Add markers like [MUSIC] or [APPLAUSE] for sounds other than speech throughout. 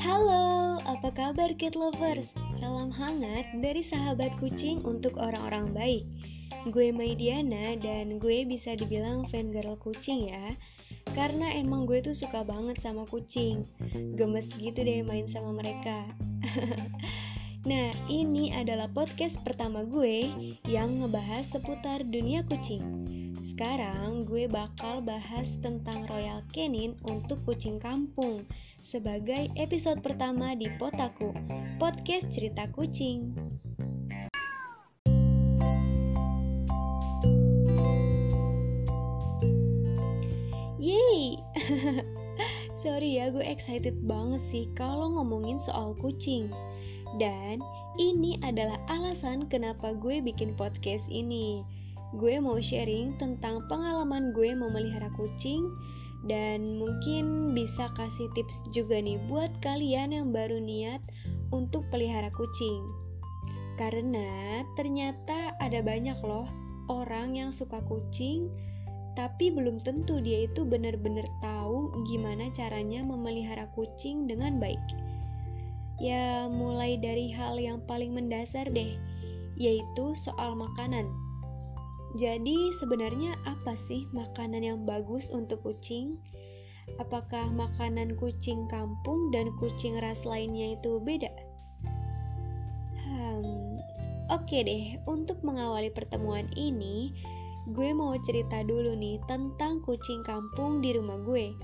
Halo, apa kabar Kid Lovers? Salam hangat dari sahabat kucing untuk orang-orang baik. Gue Maidiana dan gue bisa dibilang fan girl kucing ya. Karena emang gue tuh suka banget sama kucing. Gemes gitu deh main sama mereka. [LAUGHS] Nah, ini adalah podcast pertama gue yang ngebahas seputar dunia kucing. Sekarang gue bakal bahas tentang Royal Canin untuk kucing kampung sebagai episode pertama di Potaku, podcast cerita kucing. Yeay! [LAUGHS] Sorry ya, gue excited banget sih kalau ngomongin soal kucing. Dan ini adalah alasan kenapa gue bikin podcast ini. Gue mau sharing tentang pengalaman gue memelihara kucing dan mungkin bisa kasih tips juga nih buat kalian yang baru niat untuk pelihara kucing. Karena ternyata ada banyak loh orang yang suka kucing tapi belum tentu dia itu benar-benar tahu gimana caranya memelihara kucing dengan baik. Ya, mulai dari hal yang paling mendasar deh, yaitu soal makanan. Jadi, sebenarnya apa sih makanan yang bagus untuk kucing? Apakah makanan kucing kampung dan kucing ras lainnya itu beda? Hmm, oke okay deh. Untuk mengawali pertemuan ini, gue mau cerita dulu nih tentang kucing kampung di rumah gue.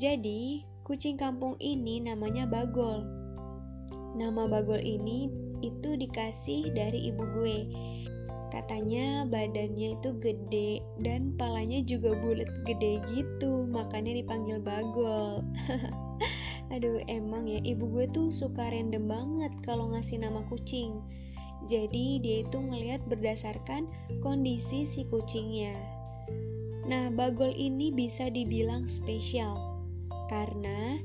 Jadi, kucing kampung ini namanya Bagol. Nama Bagol ini itu dikasih dari ibu gue. Katanya badannya itu gede dan palanya juga bulat gede gitu, makanya dipanggil Bagol. [LAUGHS] Aduh, emang ya ibu gue tuh suka random banget kalau ngasih nama kucing. Jadi dia itu ngelihat berdasarkan kondisi si kucingnya. Nah, Bagol ini bisa dibilang spesial karena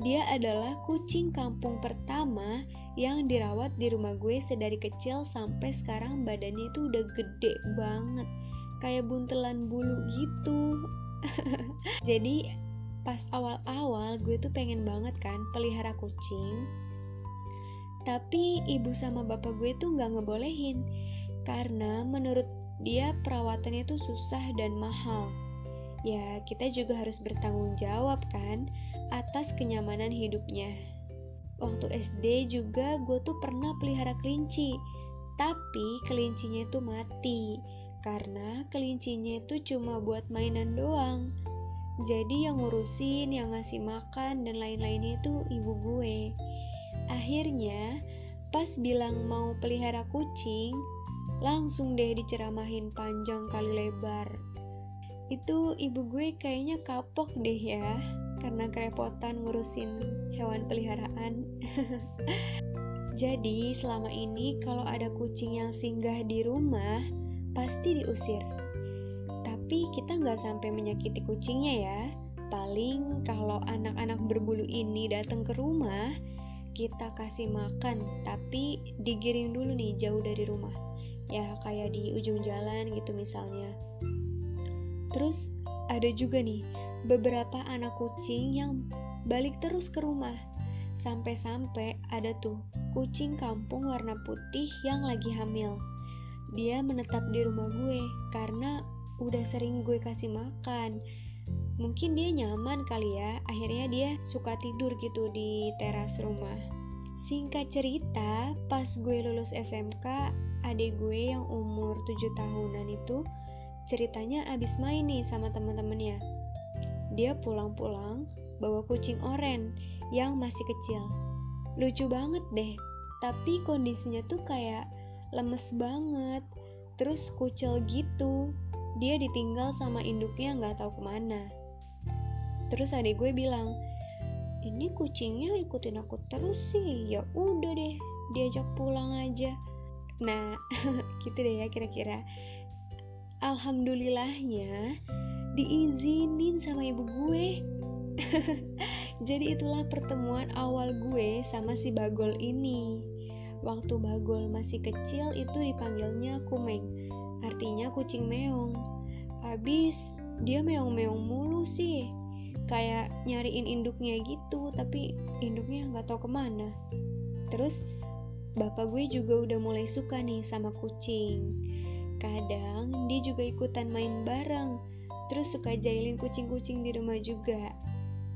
dia adalah kucing kampung pertama yang dirawat di rumah gue sedari kecil sampai sekarang badannya itu udah gede banget. Kayak buntelan bulu gitu. [LAUGHS] Jadi pas awal-awal gue tuh pengen banget kan pelihara kucing. Tapi ibu sama bapak gue tuh gak ngebolehin karena menurut dia perawatannya tuh susah dan mahal. Ya, kita juga harus bertanggung jawab kan atas kenyamanan hidupnya. Waktu SD juga gue tuh pernah pelihara kelinci, tapi kelincinya itu mati karena kelincinya itu cuma buat mainan doang. Jadi yang ngurusin, yang ngasih makan dan lain-lainnya itu ibu gue. Akhirnya pas bilang mau pelihara kucing, langsung deh diceramahin panjang kali lebar. Itu ibu gue kayaknya kapok deh ya karena kerepotan ngurusin hewan peliharaan. [LAUGHS] Jadi, selama ini kalau ada kucing yang singgah di rumah, pasti diusir. Tapi kita nggak sampai menyakiti kucingnya ya. Paling kalau anak-anak berbulu ini datang ke rumah, kita kasih makan, tapi digiring dulu nih jauh dari rumah. Ya, kayak di ujung jalan gitu misalnya. Terus ada juga nih beberapa anak kucing yang balik terus ke rumah. Sampai-sampai ada tuh kucing kampung warna putih yang lagi hamil. Dia menetap di rumah gue karena udah sering gue kasih makan. Mungkin dia nyaman kali ya, akhirnya dia suka tidur gitu di teras rumah. Singkat cerita, pas gue lulus SMK, adik gue yang umur 7 tahunan itu ceritanya abis main nih sama teman-temannya dia pulang-pulang bawa kucing oren yang masih kecil. Lucu banget deh, tapi kondisinya tuh kayak lemes banget, terus kucel gitu. Dia ditinggal sama induknya nggak tahu ke mana. Terus adik gue bilang, ini kucingnya ikutin aku terus sih. Ya udah deh, diajak pulang aja. Nah, [LAUGHS] gitu deh ya kira-kira. Alhamdulillahnya, diizinin sama ibu gue. [LAUGHS] Jadi itulah pertemuan awal gue sama si Bagol ini. Waktu Bagol masih kecil itu dipanggilnya Kumeng, artinya kucing meong. Habis dia meong-meong mulu sih kayak nyariin induknya gitu tapi induknya nggak tahu ke mana terus bapak gue juga udah mulai suka nih sama kucing kadang dia juga ikutan main bareng. Terus suka jailin kucing-kucing di rumah juga.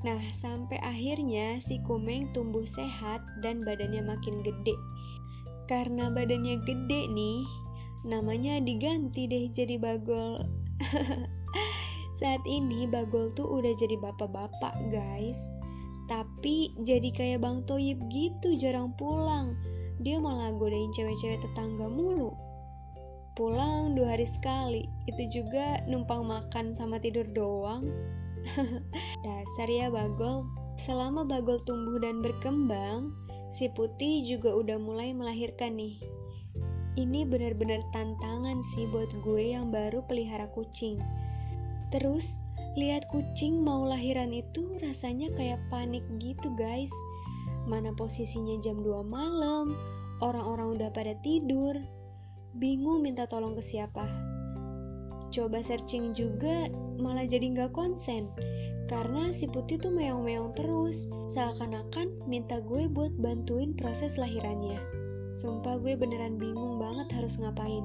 Nah sampai akhirnya si Kumeng tumbuh sehat dan badannya makin gede. Karena badannya gede nih namanya diganti deh jadi Bagol. [LAUGHS] Saat ini Bagol tuh udah jadi bapak-bapak guys. Tapi jadi kayak Bang Toyib gitu jarang pulang. Dia malah godain cewek-cewek tetangga mulu Pulang dua hari sekali Itu juga numpang makan sama tidur doang [LAUGHS] Dasar ya Bagol Selama Bagol tumbuh dan berkembang Si Putih juga udah mulai melahirkan nih ini benar-benar tantangan sih buat gue yang baru pelihara kucing. Terus, lihat kucing mau lahiran itu rasanya kayak panik gitu guys. Mana posisinya jam 2 malam, orang-orang udah pada tidur. Bingung minta tolong ke siapa. Coba searching juga malah jadi nggak konsen. Karena si putih tuh meong-meong terus, seakan-akan minta gue buat bantuin proses lahirannya. Sumpah gue beneran bingung banget harus ngapain.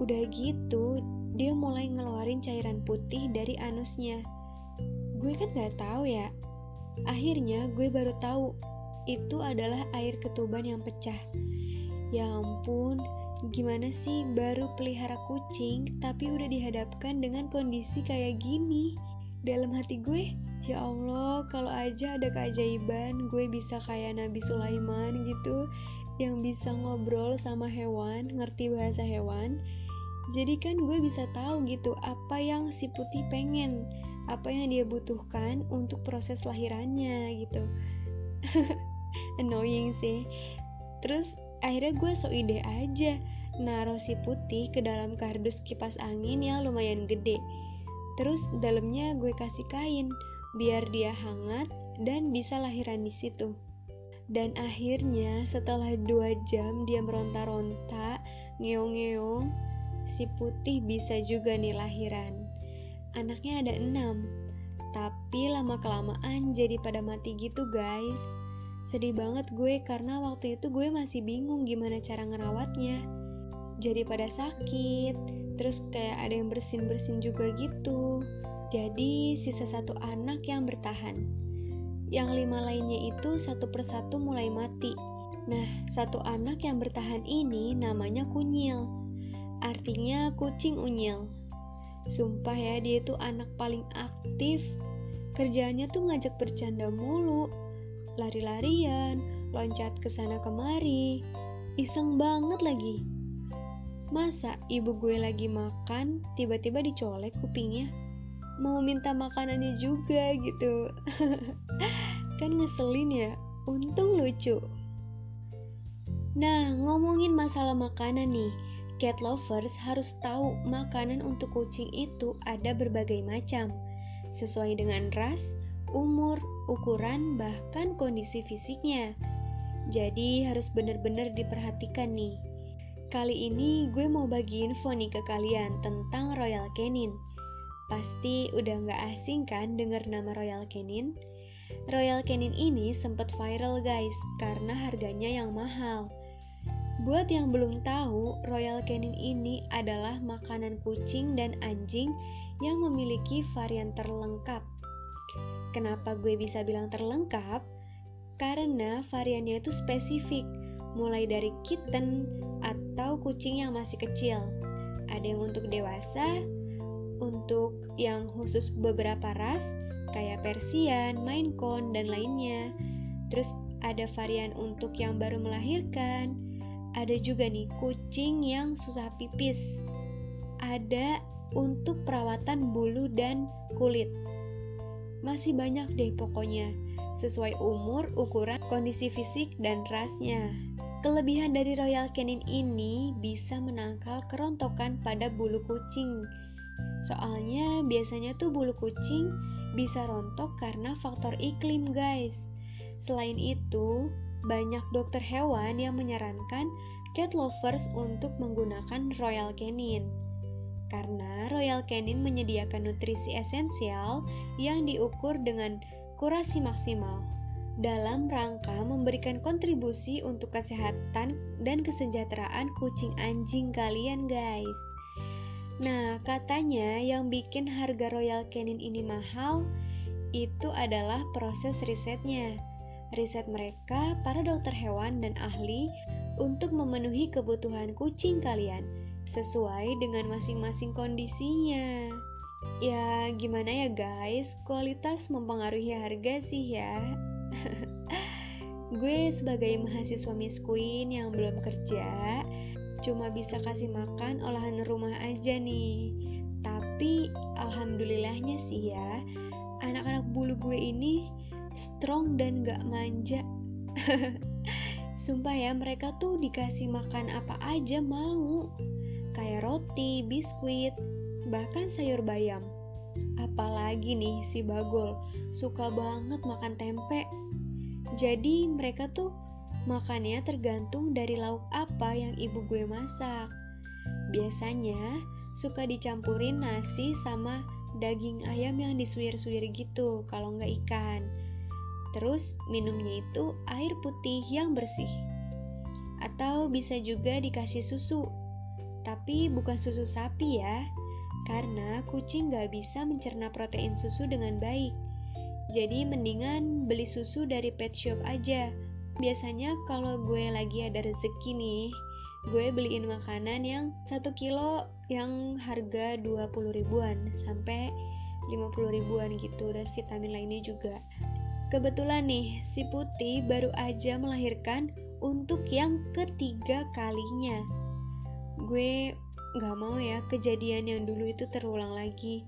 Udah gitu, dia mulai ngeluarin cairan putih dari anusnya. Gue kan gak tahu ya. Akhirnya gue baru tahu itu adalah air ketuban yang pecah. Ya ampun, gimana sih baru pelihara kucing tapi udah dihadapkan dengan kondisi kayak gini? Dalam hati gue, ya Allah, kalau aja ada keajaiban, gue bisa kayak Nabi Sulaiman gitu, yang bisa ngobrol sama hewan, ngerti bahasa hewan, jadi kan gue bisa tahu gitu apa yang si putih pengen apa yang dia butuhkan untuk proses lahirannya gitu. [LAUGHS] Annoying sih. Terus akhirnya gue so ide aja naruh si putih ke dalam kardus kipas angin yang lumayan gede terus dalamnya gue kasih kain biar dia hangat dan bisa lahiran di situ dan akhirnya setelah dua jam dia meronta-ronta ngeong-ngeong si putih bisa juga nih lahiran. Anaknya ada enam, tapi lama-kelamaan jadi pada mati gitu guys. Sedih banget gue karena waktu itu gue masih bingung gimana cara ngerawatnya. Jadi pada sakit, terus kayak ada yang bersin-bersin juga gitu. Jadi sisa satu anak yang bertahan. Yang lima lainnya itu satu persatu mulai mati. Nah, satu anak yang bertahan ini namanya kunyil artinya kucing unyil. Sumpah ya, dia itu anak paling aktif. Kerjaannya tuh ngajak bercanda mulu, lari-larian, loncat ke sana kemari. Iseng banget lagi. Masa ibu gue lagi makan, tiba-tiba dicolek kupingnya? Mau minta makanannya juga gitu. [LAUGHS] kan ngeselin ya, untung lucu. Nah, ngomongin masalah makanan nih, Cat lovers harus tahu makanan untuk kucing itu ada berbagai macam, sesuai dengan ras, umur, ukuran, bahkan kondisi fisiknya. Jadi harus benar-benar diperhatikan nih. Kali ini gue mau bagi info nih ke kalian tentang Royal Canin. Pasti udah nggak asing kan denger nama Royal Canin? Royal Canin ini sempat viral guys karena harganya yang mahal. Buat yang belum tahu, Royal Canin ini adalah makanan kucing dan anjing yang memiliki varian terlengkap. Kenapa gue bisa bilang terlengkap? Karena variannya itu spesifik, mulai dari kitten atau kucing yang masih kecil. Ada yang untuk dewasa, untuk yang khusus beberapa ras, kayak Persian, Maine Coon, dan lainnya. Terus ada varian untuk yang baru melahirkan, ada juga nih kucing yang susah pipis. Ada untuk perawatan bulu dan kulit. Masih banyak deh pokoknya, sesuai umur, ukuran, kondisi fisik, dan rasnya. Kelebihan dari Royal Canin ini bisa menangkal kerontokan pada bulu kucing. Soalnya biasanya tuh bulu kucing bisa rontok karena faktor iklim guys. Selain itu, banyak dokter hewan yang menyarankan cat lovers untuk menggunakan Royal Canin. Karena Royal Canin menyediakan nutrisi esensial yang diukur dengan kurasi maksimal dalam rangka memberikan kontribusi untuk kesehatan dan kesejahteraan kucing anjing kalian, guys. Nah, katanya yang bikin harga Royal Canin ini mahal itu adalah proses risetnya. Riset mereka, para dokter hewan dan ahli, untuk memenuhi kebutuhan kucing kalian sesuai dengan masing-masing kondisinya. Ya, gimana ya, guys? Kualitas mempengaruhi harga sih ya. [LAUGHS] Gue sebagai mahasiswa Miss Queen yang belum kerja, cuma bisa kasih makan olahan rumah aja nih. Tapi alhamdulillahnya sih ya, anak-anak bulu gue ini strong dan gak manja. [LAUGHS] Sumpah ya, mereka tuh dikasih makan apa aja mau. Kayak roti, biskuit, bahkan sayur bayam. Apalagi nih si Bagol, suka banget makan tempe. Jadi mereka tuh makannya tergantung dari lauk apa yang ibu gue masak. Biasanya suka dicampurin nasi sama daging ayam yang disuir-suir gitu kalau nggak ikan. Terus minumnya itu air putih yang bersih. Atau bisa juga dikasih susu. Tapi bukan susu sapi ya, karena kucing nggak bisa mencerna protein susu dengan baik. Jadi mendingan beli susu dari pet shop aja. Biasanya kalau gue lagi ada rezeki nih, gue beliin makanan yang 1 kilo yang harga 20 ribuan sampai 50 ribuan gitu dan vitamin lainnya juga. Kebetulan nih, si Putih baru aja melahirkan untuk yang ketiga kalinya. Gue gak mau ya kejadian yang dulu itu terulang lagi.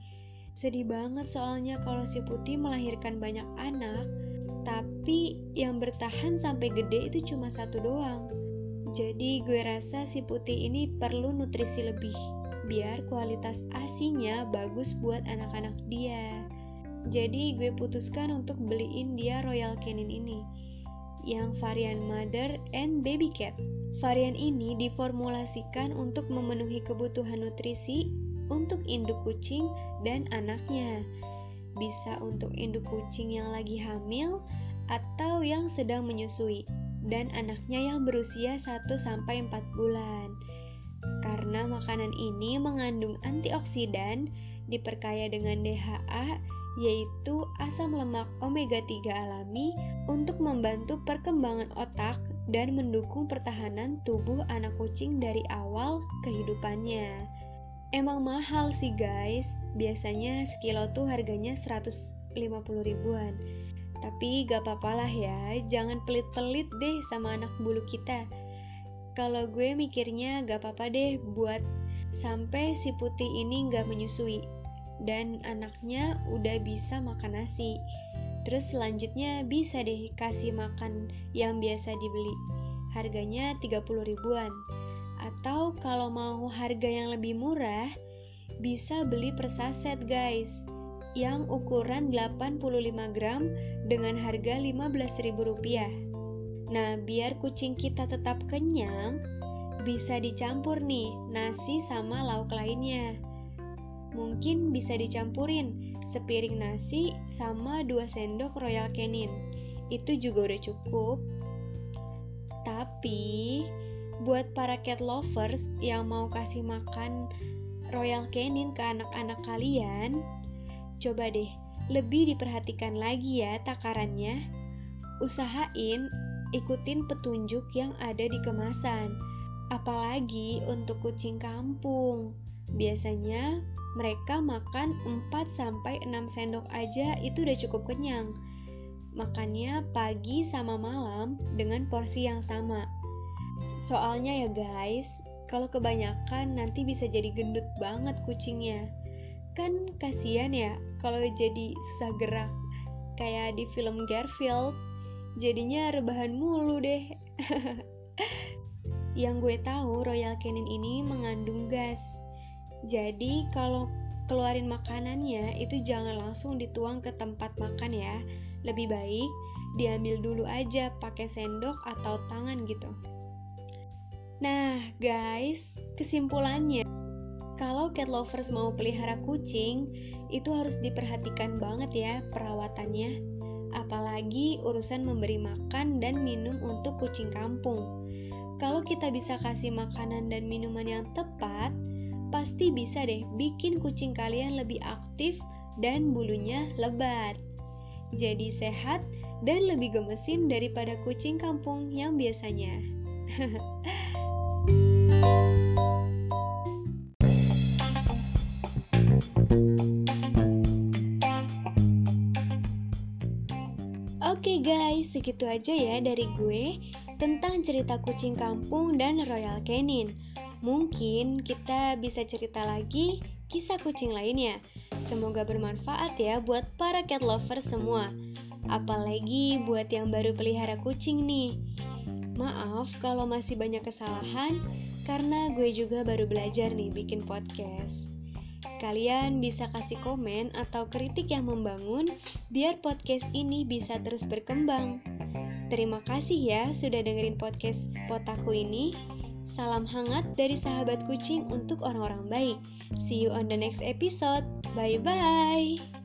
Sedih banget soalnya kalau si Putih melahirkan banyak anak, tapi yang bertahan sampai gede itu cuma satu doang. Jadi gue rasa si Putih ini perlu nutrisi lebih, biar kualitas asinya bagus buat anak-anak dia. Jadi gue putuskan untuk beliin dia Royal Canin ini yang varian Mother and Baby Cat. Varian ini diformulasikan untuk memenuhi kebutuhan nutrisi untuk induk kucing dan anaknya. Bisa untuk induk kucing yang lagi hamil atau yang sedang menyusui dan anaknya yang berusia 1 sampai 4 bulan. Karena makanan ini mengandung antioksidan, diperkaya dengan DHA yaitu asam lemak omega 3 alami untuk membantu perkembangan otak dan mendukung pertahanan tubuh anak kucing dari awal kehidupannya. Emang mahal sih guys, biasanya sekilo tuh harganya 150 ribuan. Tapi gak apa-apa lah ya, jangan pelit-pelit deh sama anak bulu kita. Kalau gue mikirnya gak apa-apa deh buat sampai si putih ini gak menyusui dan anaknya udah bisa makan nasi. Terus selanjutnya bisa deh kasih makan yang biasa dibeli. Harganya 30 ribuan. Atau kalau mau harga yang lebih murah, bisa beli per saset guys. Yang ukuran 85 gram dengan harga 15 ribu rupiah. Nah, biar kucing kita tetap kenyang, bisa dicampur nih nasi sama lauk lainnya mungkin bisa dicampurin sepiring nasi sama 2 sendok Royal Canin. Itu juga udah cukup. Tapi buat para cat lovers yang mau kasih makan Royal Canin ke anak-anak kalian, coba deh lebih diperhatikan lagi ya takarannya. Usahain ikutin petunjuk yang ada di kemasan. Apalagi untuk kucing kampung. Biasanya mereka makan 4 sampai 6 sendok aja itu udah cukup kenyang. Makannya pagi sama malam dengan porsi yang sama. Soalnya ya guys, kalau kebanyakan nanti bisa jadi gendut banget kucingnya. Kan kasihan ya kalau jadi susah gerak. Kayak di film Garfield, jadinya rebahan mulu deh. [LAUGHS] Yang gue tahu Royal Canin ini mengandung gas jadi kalau keluarin makanannya itu jangan langsung dituang ke tempat makan ya. Lebih baik diambil dulu aja pakai sendok atau tangan gitu. Nah, guys, kesimpulannya kalau cat lovers mau pelihara kucing, itu harus diperhatikan banget ya perawatannya. Apalagi urusan memberi makan dan minum untuk kucing kampung. Kalau kita bisa kasih makanan dan minuman yang tepat, pasti bisa deh bikin kucing kalian lebih aktif dan bulunya lebat. Jadi sehat dan lebih gemesin daripada kucing kampung yang biasanya. [LAUGHS] Oke guys, segitu aja ya dari gue tentang cerita kucing kampung dan Royal Canin. Mungkin kita bisa cerita lagi kisah kucing lainnya. Semoga bermanfaat ya buat para cat lover semua. Apalagi buat yang baru pelihara kucing nih. Maaf kalau masih banyak kesalahan karena gue juga baru belajar nih bikin podcast. Kalian bisa kasih komen atau kritik yang membangun biar podcast ini bisa terus berkembang. Terima kasih ya sudah dengerin podcast potaku ini. Salam hangat dari sahabat kucing untuk orang-orang baik. See you on the next episode. Bye bye.